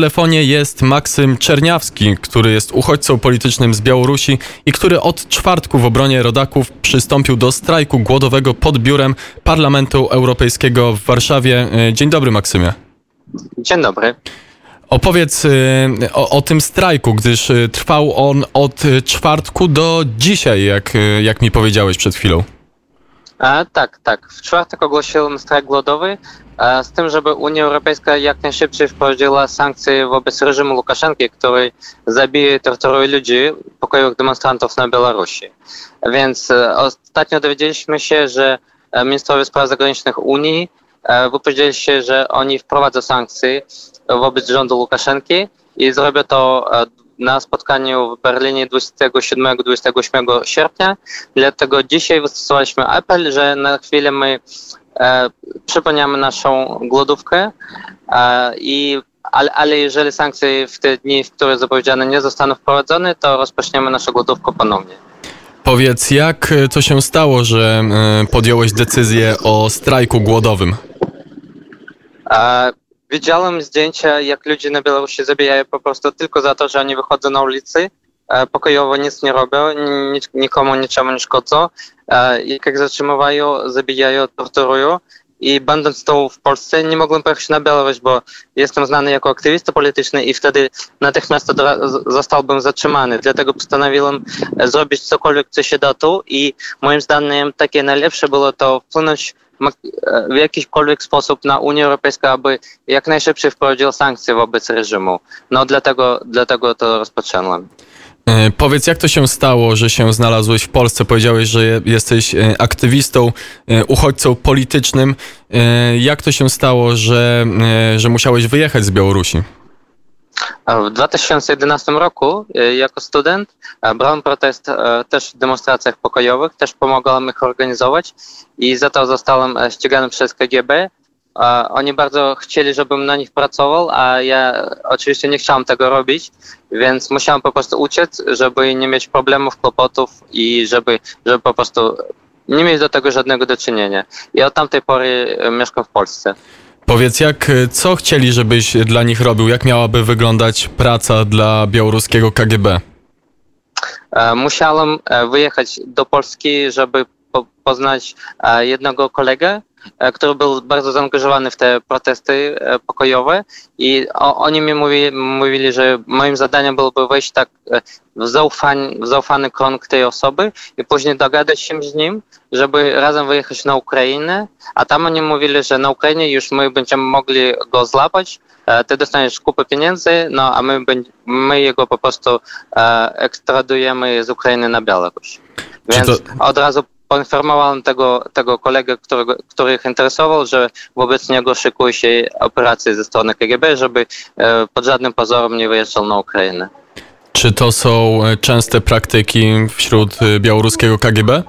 telefonie jest Maksym Czerniawski, który jest uchodźcą politycznym z Białorusi i który od czwartku w obronie rodaków przystąpił do strajku głodowego pod biurem Parlamentu Europejskiego w Warszawie. E, dzień dobry, Maksymie. Dzień dobry. Opowiedz e, o, o, tym strajku, gdyż e, trwał on od czwartku do dzisiaj, jak, jak mi powiedziałeś przed chwilą. A, tak, tak. W czwartek ogłosiłem strajk głodowy, a, z tym, żeby Unia Europejska jak najszybciej wprowadziła sankcje wobec reżimu Łukaszenki, który zabija i torturuje ludzi, pokojowych demonstrantów na Białorusi. Więc e, ostatnio dowiedzieliśmy się, że e, ministrowie spraw zagranicznych Unii e, wypowiedzieli się, że oni wprowadzą sankcje wobec rządu Łukaszenki i zrobią to na spotkaniu w Berlinie 27-28 sierpnia. Dlatego dzisiaj wystosowaliśmy apel, że na chwilę my e, przypomniamy naszą głodówkę e, i ale, ale jeżeli sankcje w te dni, w które zapowiedziane nie zostaną wprowadzone, to rozpoczniemy naszą głodówkę ponownie. Powiedz, jak to się stało, że e, podjąłeś decyzję o strajku głodowym? Widziałem zdjęcia, jak ludzie na Białorusi zabijają po prostu tylko za to, że oni wychodzą na ulicy, e, pokojowo nic nie robią, nikomu niczemu nie szkodzą. E, jak zatrzymują, zabijają, torturują. I będąc tu w Polsce nie mogłem pojechać na Białoruś, bo jestem znany jako aktywista polityczny i wtedy natychmiast zostałbym zatrzymany. Dlatego postanowiłem e, zrobić cokolwiek, co się da tu i moim zdaniem takie najlepsze było to wpłynąć w jakikolwiek sposób na Unię Europejską, aby jak najszybciej wprowadziła sankcje wobec reżimu. No dlatego, dlatego to rozpocząłem. E, powiedz, jak to się stało, że się znalazłeś w Polsce? Powiedziałeś, że jesteś e, aktywistą, e, uchodźcą politycznym. Jak to się stało, że, że musiałeś wyjechać z Białorusi? W 2011 roku jako student brałem protest też w demonstracjach pokojowych, też pomagałem ich organizować i za to zostałem ścigany przez KGB. Oni bardzo chcieli, żebym na nich pracował, a ja oczywiście nie chciałem tego robić, więc musiałem po prostu uciec, żeby nie mieć problemów, kłopotów i żeby, żeby po prostu nie mieć do tego żadnego do czynienia. I od tamtej pory mieszkam w Polsce. Powiedz, jak, co chcieli, żebyś dla nich robił? Jak miałaby wyglądać praca dla białoruskiego KGB? E, musiałem e, wyjechać do Polski, żeby poznać e, jednego kolegę, który był bardzo zaangażowany w te protesty e, pokojowe i oni mi mówili, mówili, że moim zadaniem byłoby wejść tak e, w, zaufanie, w zaufany krąg tej osoby i później dogadać się z nim, żeby razem wyjechać na Ukrainę, a tam oni mówili, że na Ukrainie już my będziemy mogli go złapać, ty dostaniesz kupę pieniędzy, no a my, my jego po prostu ekstradujemy z Ukrainy na Białoruś. Więc to... od razu poinformowałem tego, tego kolegę, którego, który ich interesował, że wobec niego szykuje się operacje ze strony KGB, żeby e, pod żadnym pozorem nie wyjeżdżał na Ukrainę. Czy to są e, częste praktyki wśród e, białoruskiego KGB?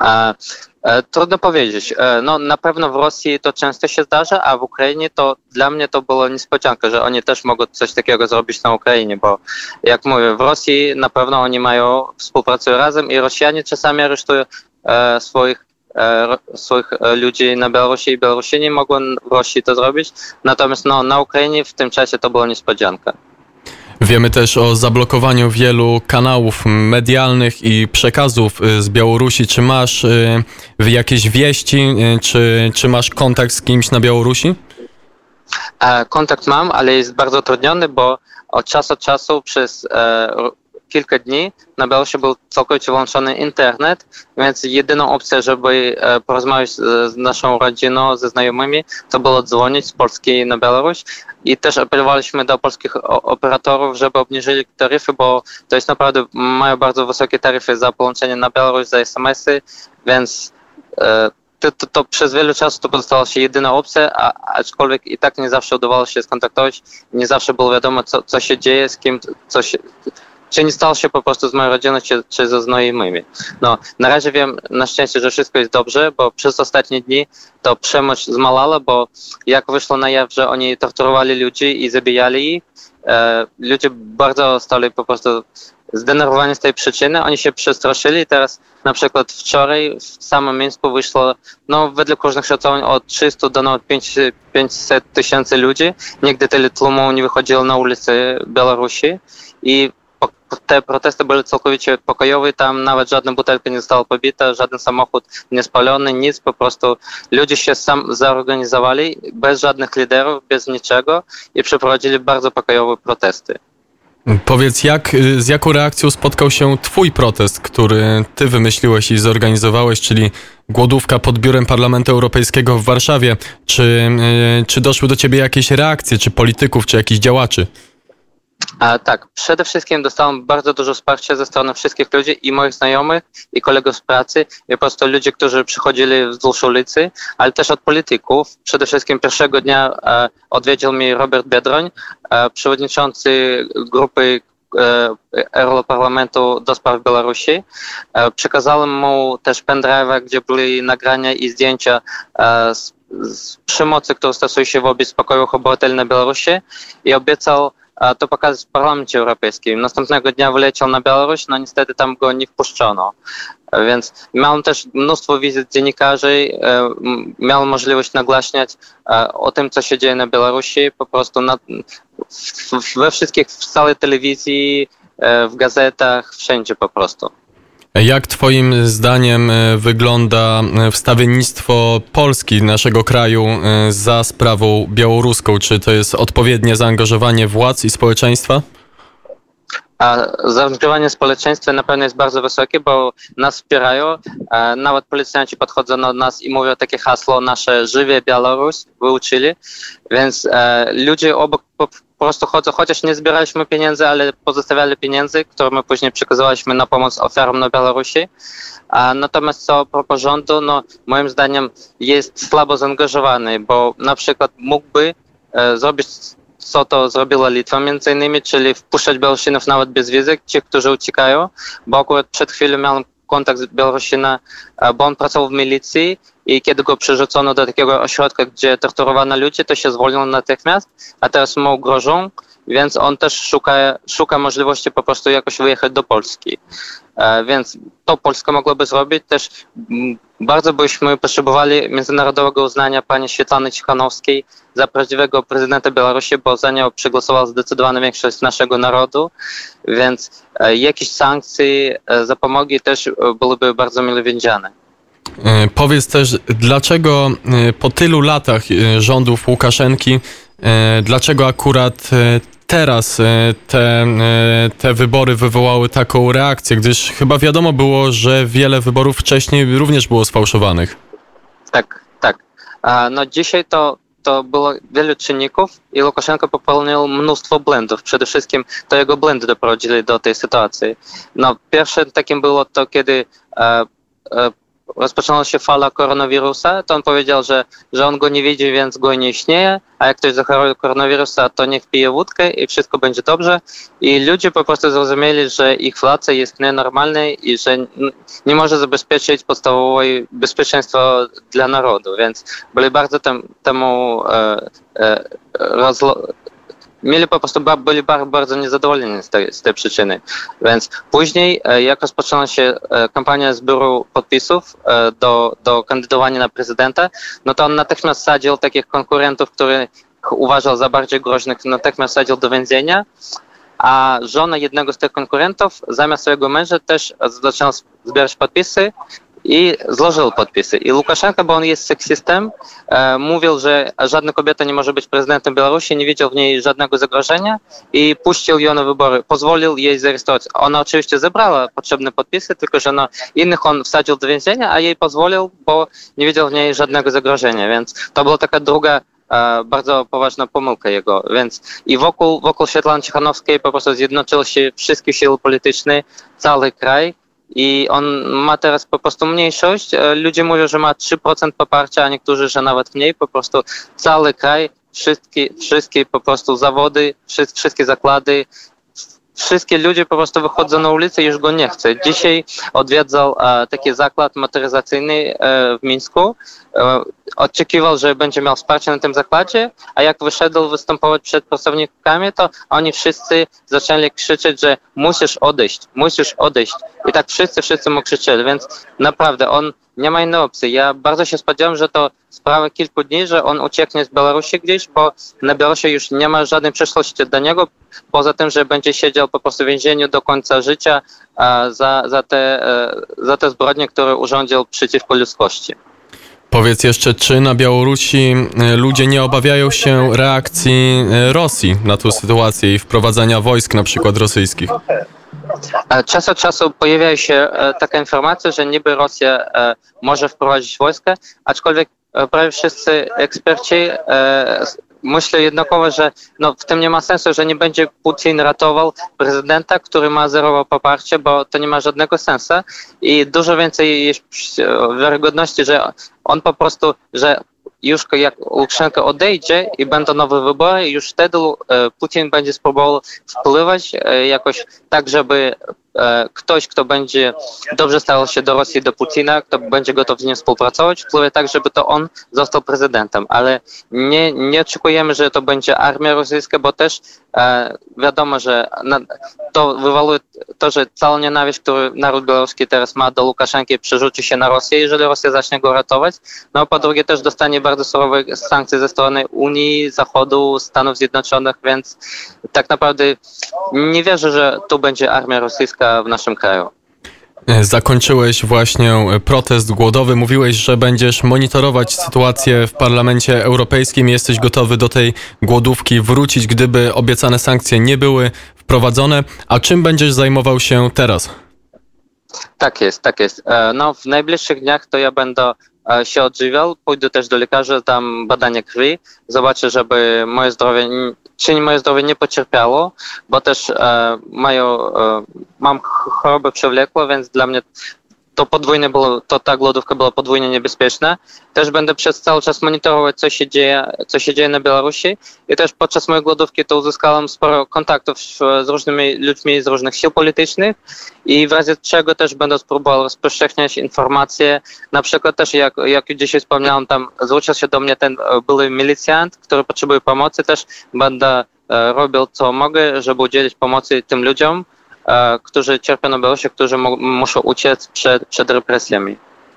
E, trudno powiedzieć. E, no, na pewno w Rosji to często się zdarza, a w Ukrainie to dla mnie to było niespodzianka, że oni też mogą coś takiego zrobić na Ukrainie, bo jak mówię, w Rosji na pewno oni mają, współpracują razem i Rosjanie czasami aresztują e, swoich e, swoich ludzi na Białorusi i Białorusini mogą w Rosji to zrobić, natomiast no, na Ukrainie w tym czasie to była niespodzianka. Wiemy też o zablokowaniu wielu kanałów medialnych i przekazów y, z Białorusi. Czy masz y, jakieś wieści, y, czy, czy masz kontakt z kimś na Białorusi? E, kontakt mam, ale jest bardzo utrudniony, bo od czasu do czasu przez e, kilka dni. Na Białorusi był całkowicie włączony internet, więc jedyną opcją, żeby e, porozmawiać z naszą rodziną, ze znajomymi, to było dzwonić z Polski na Białoruś. I też apelowaliśmy do polskich operatorów, żeby obniżyli taryfy, bo to jest naprawdę, mają bardzo wysokie taryfy za połączenie na Białoruś, za SMS-y, więc e, to, to, to, przez wiele czasu to pozostała się jedyna opcja, a, aczkolwiek i tak nie zawsze udawało się skontaktować, nie zawsze było wiadomo, co, co się dzieje, z kim, co się, czy nie stało się po prostu z moją rodziną, czy, czy ze znajomymi. No, na razie wiem na szczęście, że wszystko jest dobrze, bo przez ostatnie dni to przemoc zmalała, bo jak wyszło na jaw, że oni torturowali ludzi i zabijali ich, e, ludzie bardzo stali po prostu zdenerwowani z tej przyczyny, oni się przestraszyli. Teraz na przykład wczoraj w samym Mińsku wyszło, no według różnych szacowań od 300 do nawet 500 tysięcy ludzi. Nigdy tyle tłumu nie wychodziło na ulicy Białorusi i te protesty były całkowicie pokojowe, tam nawet żadna butelka nie została pobita, żaden samochód nie spalony, nic, po prostu ludzie się sam zorganizowali bez żadnych liderów, bez niczego i przeprowadzili bardzo pokojowe protesty. Powiedz, jak, z jaką reakcją spotkał się Twój protest, który Ty wymyśliłeś i zorganizowałeś, czyli głodówka pod biurem Parlamentu Europejskiego w Warszawie? Czy, e, czy doszły do Ciebie jakieś reakcje, czy polityków, czy jakichś działaczy? A, tak, przede wszystkim dostałem bardzo dużo wsparcia ze strony wszystkich ludzi i moich znajomych, i kolegów z pracy, i po prostu ludzi, którzy przychodzili wzdłuż ulicy, ale też od polityków. Przede wszystkim pierwszego dnia e, odwiedził mnie Robert Biedroń, e, przewodniczący grupy e, Europarlamentu do spraw Białorusi. E, przekazałem mu też pendrive'a, gdzie były nagrania i zdjęcia e, z, z przemocy, którą stosuje się wobec pokojów obywateli na Białorusi i obiecał to pokazać w Parlamencie Europejskim. Następnego dnia wyleciał na Białoruś, no niestety tam go nie wpuszczono. Więc miałem też mnóstwo wizyt dziennikarzy, e, miałem możliwość nagłaśniać e, o tym, co się dzieje na Białorusi, po prostu na, we wszystkich, w całej telewizji, e, w gazetach, wszędzie po prostu. Jak Twoim zdaniem e, wygląda e, wstawiennictwo Polski, naszego kraju, e, za sprawą białoruską? Czy to jest odpowiednie zaangażowanie władz i społeczeństwa? A zaangażowanie społeczeństwa na pewno jest bardzo wysokie, bo nas wspierają. Nawet policjanci podchodzą do nas i mówią takie hasło nasze żywie Białoruś, wyuczyli. Więc ludzie obok po prostu chociaż nie zbieraliśmy pieniędzy, ale pozostawiali pieniędzy, które my później przekazywaliśmy na pomoc ofiarom na Białorusi. A natomiast co propos rządu, no moim zdaniem jest słabo zaangażowany, bo na przykład mógłby e, zrobić co to zrobiła Litwa między innymi, czyli wpuszczać Białorusinów nawet bez wizy, ci, którzy uciekają, bo akurat przed chwilą miałem kontakt z Białorusina, bo on pracował w milicji i kiedy go przerzucono do takiego ośrodka, gdzie torturowano ludzi, to się zwolnił natychmiast, a teraz mu grożą, więc on też szuka, szuka możliwości po prostu jakoś wyjechać do Polski. E, więc to Polska mogłaby zrobić. Też bardzo byśmy potrzebowali międzynarodowego uznania pani Świetlany Cichanowskiej za prawdziwego prezydenta Białorusi, bo za nią przegłosowała zdecydowana większość naszego narodu, więc e, jakieś sankcje, e, zapomogi też byłyby bardzo mile widziane. Powiedz też, dlaczego po tylu latach rządów Łukaszenki, dlaczego akurat teraz e, te, e, te wybory wywołały taką reakcję, gdyż chyba wiadomo było, że wiele wyborów wcześniej również było sfałszowanych. Tak, tak. No dzisiaj to, to było wiele czynników i Łukaszenko popełnił mnóstwo błędów. Przede wszystkim to jego błędy doprowadzili do tej sytuacji. No, pierwszym takim było to, kiedy e, rozpoczęła się fala koronawirusa, to on powiedział, że, że on go nie widzi, więc go nie istnieje, a jak ktoś zachoruje koronawirusa, to niech pije wódkę i wszystko będzie dobrze. I ludzie po prostu zrozumieli, że władza jest nienormalna i że nie może zabezpieczyć podstawowej bezpieczeństwa dla narodu, więc byli bardzo tem, temu e, e, rozlo, mieli po prostu byli bardzo niezadowoleni z tej, z tej przyczyny. Więc później, e, jak rozpoczęła się e, kampania zbioru podpisów e, do, do kandydowania na prezydenta, no to on natychmiast sadził takich konkurentów, których uważał za bardziej groźnych, natychmiast sadził do więzienia, a żona jednego z tych konkurentów zamiast swojego męża też zaczęła zbierać podpisy i złożył podpisy. I Łukaszenko, bo on jest seksistem, e, mówił, że żadna kobieta nie może być prezydentem Białorusi, nie widział w niej żadnego zagrożenia i puścił ją na wybory, pozwolił jej zarejestrować. Ona oczywiście zebrała potrzebne podpisy, tylko że no, innych on wsadził do więzienia, a jej pozwolił, bo nie widział w niej żadnego zagrożenia, więc to była taka druga e, bardzo poważna pomyłka jego, więc i wokół, wokół Świetlany Cichanowskiej po prostu zjednoczyły się wszystkie siły polityczne, cały kraj, i on ma teraz po prostu mniejszość. E, ludzie mówią, że ma 3% poparcia, a niektórzy, że nawet mniej. Po prostu cały kraj, wszystkie, wszystkie po prostu zawody, wszystkie zakłady, wszystkie ludzie po prostu wychodzą na ulicę i już go nie chce. Dzisiaj odwiedzał e, taki zakład motoryzacyjny e, w Mińsku. E, oczekiwał, że będzie miał wsparcie na tym zakładzie, a jak wyszedł występować przed pracownikami, to oni wszyscy zaczęli krzyczeć, że musisz odejść, musisz odejść. I tak wszyscy, wszyscy mu krzyczeli, więc naprawdę on nie ma innej opcji. Ja bardzo się spodziewam, że to sprawa kilku dni, że on ucieknie z Białorusi gdzieś, bo na Białorusi już nie ma żadnej przyszłości dla niego, poza tym, że będzie siedział po prostu w więzieniu do końca życia za, za, te, e, za te zbrodnie, które urządził przeciwko ludzkości. Powiedz jeszcze, czy na Białorusi e, ludzie nie obawiają się reakcji e, Rosji na tę sytuację i wprowadzania wojsk na przykład rosyjskich? Czas od czasu pojawia się taka informacja, że niby Rosja może wprowadzić wojska, aczkolwiek prawie wszyscy eksperci myślę jednakowo, że no, w tym nie ma sensu, że nie będzie Putin ratował prezydenta, który ma zerowe poparcie, bo to nie ma żadnego sensu. I dużo więcej jest wiarygodności, że on po prostu, że już jak Łukaszenko odejdzie i będą nowe wybory, już wtedy Putin będzie spróbował wpływać jakoś tak, żeby E, ktoś, kto będzie dobrze starał się do Rosji, do Putina, kto będzie gotów z nim współpracować, wpływie tak, żeby to on został prezydentem. Ale nie, nie oczekujemy, że to będzie armia rosyjska, bo też e, wiadomo, że to wywołuje to, że cała nienawiść, którą naród białoruski teraz ma do Łukaszenki, przerzuci się na Rosję, jeżeli Rosja zacznie go ratować. No po drugie też dostanie bardzo surowe sankcje ze strony Unii, Zachodu, Stanów Zjednoczonych, więc tak naprawdę nie wierzę, że tu będzie armia rosyjska w naszym kraju. Zakończyłeś właśnie protest głodowy. Mówiłeś, że będziesz monitorować sytuację w Parlamencie Europejskim. Jesteś gotowy do tej głodówki wrócić, gdyby obiecane sankcje nie były wprowadzone. A czym będziesz zajmował się teraz? Tak jest, tak jest. E, no, w najbliższych dniach to ja będę e, się odżywiał, pójdę też do lekarza, dam badanie krwi, zobaczę, żeby moje zdrowie czy moje zdrowie nie pocierpiało, bo też e, mają, e, mam chorobę przewlekłą, więc dla mnie to podwójnie było, to ta głodówka była podwójnie niebezpieczna. Też będę przez cały czas monitorować, co się dzieje, co się dzieje na Białorusi. I też podczas mojej głodówki to uzyskałem sporo kontaktów z różnymi ludźmi z różnych sił politycznych. I w razie czego też będę spróbował rozpowszechniać informacje, na przykład też jak, jak dzisiaj wspomniałem, tam zwrócił się do mnie ten e, były milicjant, który potrzebuje pomocy, też będę e, robił co mogę, żeby udzielić pomocy tym ludziom, którzy cierpią na Białorusi, którzy muszą uciec przed, przed represjami.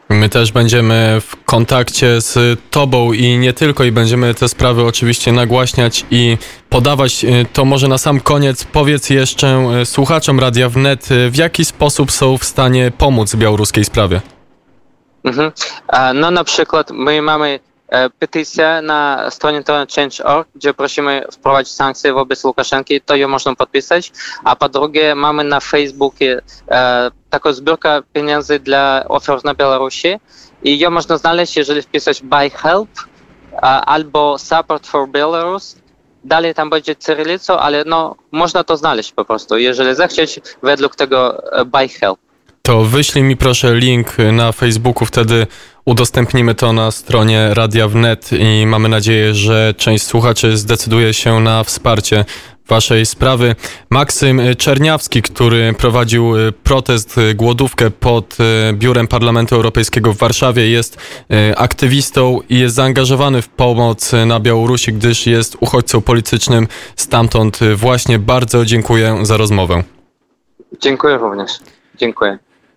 My też będziemy w kontakcie z Tobą i nie tylko, i będziemy te sprawy oczywiście nagłaśniać i podawać. E, to może na sam koniec powiedz jeszcze e, słuchaczom Radia Wnet, w jaki sposób są w stanie pomóc białoruskiej sprawie? Mhm. No na przykład my mamy E, petycja na stronie Change.org, gdzie prosimy wprowadzić sankcje wobec Łukaszenki, to ją można podpisać. A po drugie mamy na Facebookie e, taką zbiórkę pieniędzy dla ofiar na Białorusi i ją można znaleźć, jeżeli wpisać Buy Help albo Support for Belarus. Dalej tam będzie cyrylicą, ale no, można to znaleźć po prostu, jeżeli zechcieć według tego e, Buy Help. To wyślij mi proszę link na Facebooku, wtedy udostępnimy to na stronie Radia Wnet i mamy nadzieję, że część słuchaczy zdecyduje się na wsparcie waszej sprawy. Maksym Czerniawski, który prowadził protest, głodówkę pod e, biurem Parlamentu Europejskiego w Warszawie, jest aktywistą i jest zaangażowany w pomoc na Białorusi, gdyż jest uchodźcą politycznym stamtąd. Właśnie bardzo dziękuję za rozmowę. Dziękuję również. Dziękuję.